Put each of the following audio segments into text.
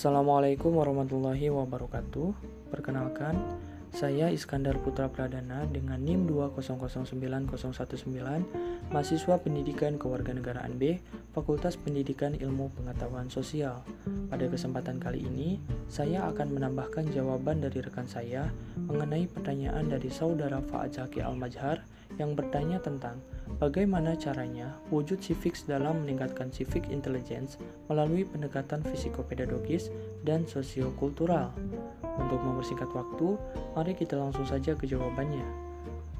Assalamualaikum warahmatullahi wabarakatuh. Perkenalkan, saya Iskandar Putra Pradana dengan NIM 2009019, mahasiswa Pendidikan Kewarganegaraan B, Fakultas Pendidikan Ilmu Pengetahuan Sosial. Pada kesempatan kali ini, saya akan menambahkan jawaban dari rekan saya mengenai pertanyaan dari saudara Fa'ajaki Al-Majhar yang bertanya tentang bagaimana caranya wujud civics dalam meningkatkan civic intelligence melalui pendekatan fisikopedagogis dan sosiokultural. Untuk mempersingkat waktu, mari kita langsung saja ke jawabannya.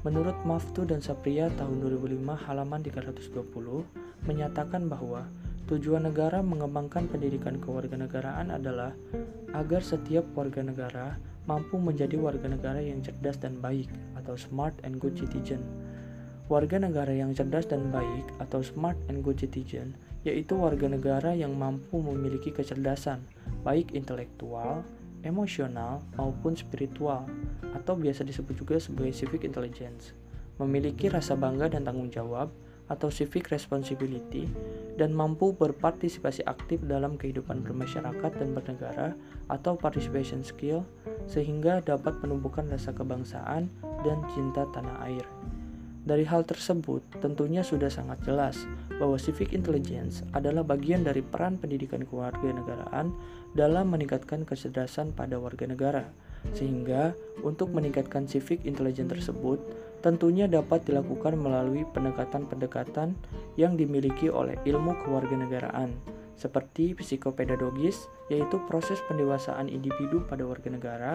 Menurut Maftu dan Sapria tahun 2005 halaman 320 menyatakan bahwa tujuan negara mengembangkan pendidikan kewarganegaraan adalah agar setiap warga negara mampu menjadi warga negara yang cerdas dan baik atau smart and good citizen. Warga negara yang cerdas dan baik atau smart and good citizen yaitu warga negara yang mampu memiliki kecerdasan baik intelektual, emosional maupun spiritual atau biasa disebut juga sebagai civic intelligence, memiliki rasa bangga dan tanggung jawab atau civic responsibility dan mampu berpartisipasi aktif dalam kehidupan bermasyarakat dan bernegara atau participation skill sehingga dapat menumbuhkan rasa kebangsaan dan cinta tanah air. Dari hal tersebut, tentunya sudah sangat jelas bahwa civic intelligence adalah bagian dari peran pendidikan kewarganegaraan dalam meningkatkan kecerdasan pada warga negara. Sehingga, untuk meningkatkan civic intelligence tersebut, tentunya dapat dilakukan melalui pendekatan-pendekatan yang dimiliki oleh ilmu kewarganegaraan, seperti psikopedagogis, yaitu proses pendewasaan individu pada warga negara,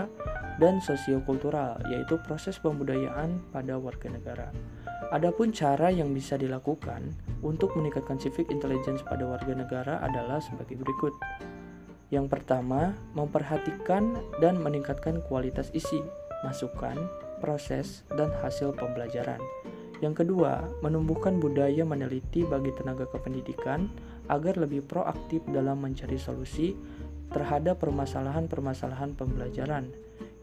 dan sosiokultural, yaitu proses pembudayaan pada warga negara. Adapun cara yang bisa dilakukan untuk meningkatkan civic intelligence pada warga negara adalah sebagai berikut. Yang pertama, memperhatikan dan meningkatkan kualitas isi, masukan, proses, dan hasil pembelajaran. Yang kedua, menumbuhkan budaya meneliti bagi tenaga kependidikan agar lebih proaktif dalam mencari solusi terhadap permasalahan-permasalahan pembelajaran.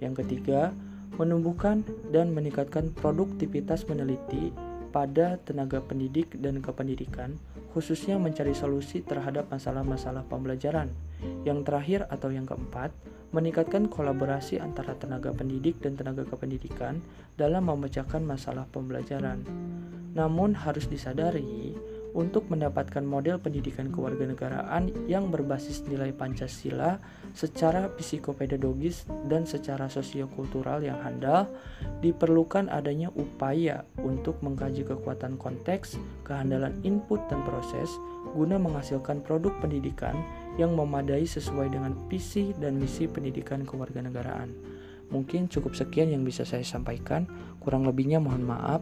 Yang ketiga, menumbuhkan dan meningkatkan produktivitas meneliti pada tenaga pendidik dan kependidikan, khususnya mencari solusi terhadap masalah-masalah pembelajaran. Yang terakhir atau yang keempat, meningkatkan kolaborasi antara tenaga pendidik dan tenaga kependidikan dalam memecahkan masalah pembelajaran. Namun harus disadari, untuk mendapatkan model pendidikan kewarganegaraan yang berbasis nilai Pancasila secara psikopedagogis dan secara sosiokultural yang handal, diperlukan adanya upaya untuk mengkaji kekuatan konteks, kehandalan input dan proses guna menghasilkan produk pendidikan yang memadai sesuai dengan visi dan misi pendidikan kewarganegaraan. Mungkin cukup sekian yang bisa saya sampaikan, kurang lebihnya mohon maaf.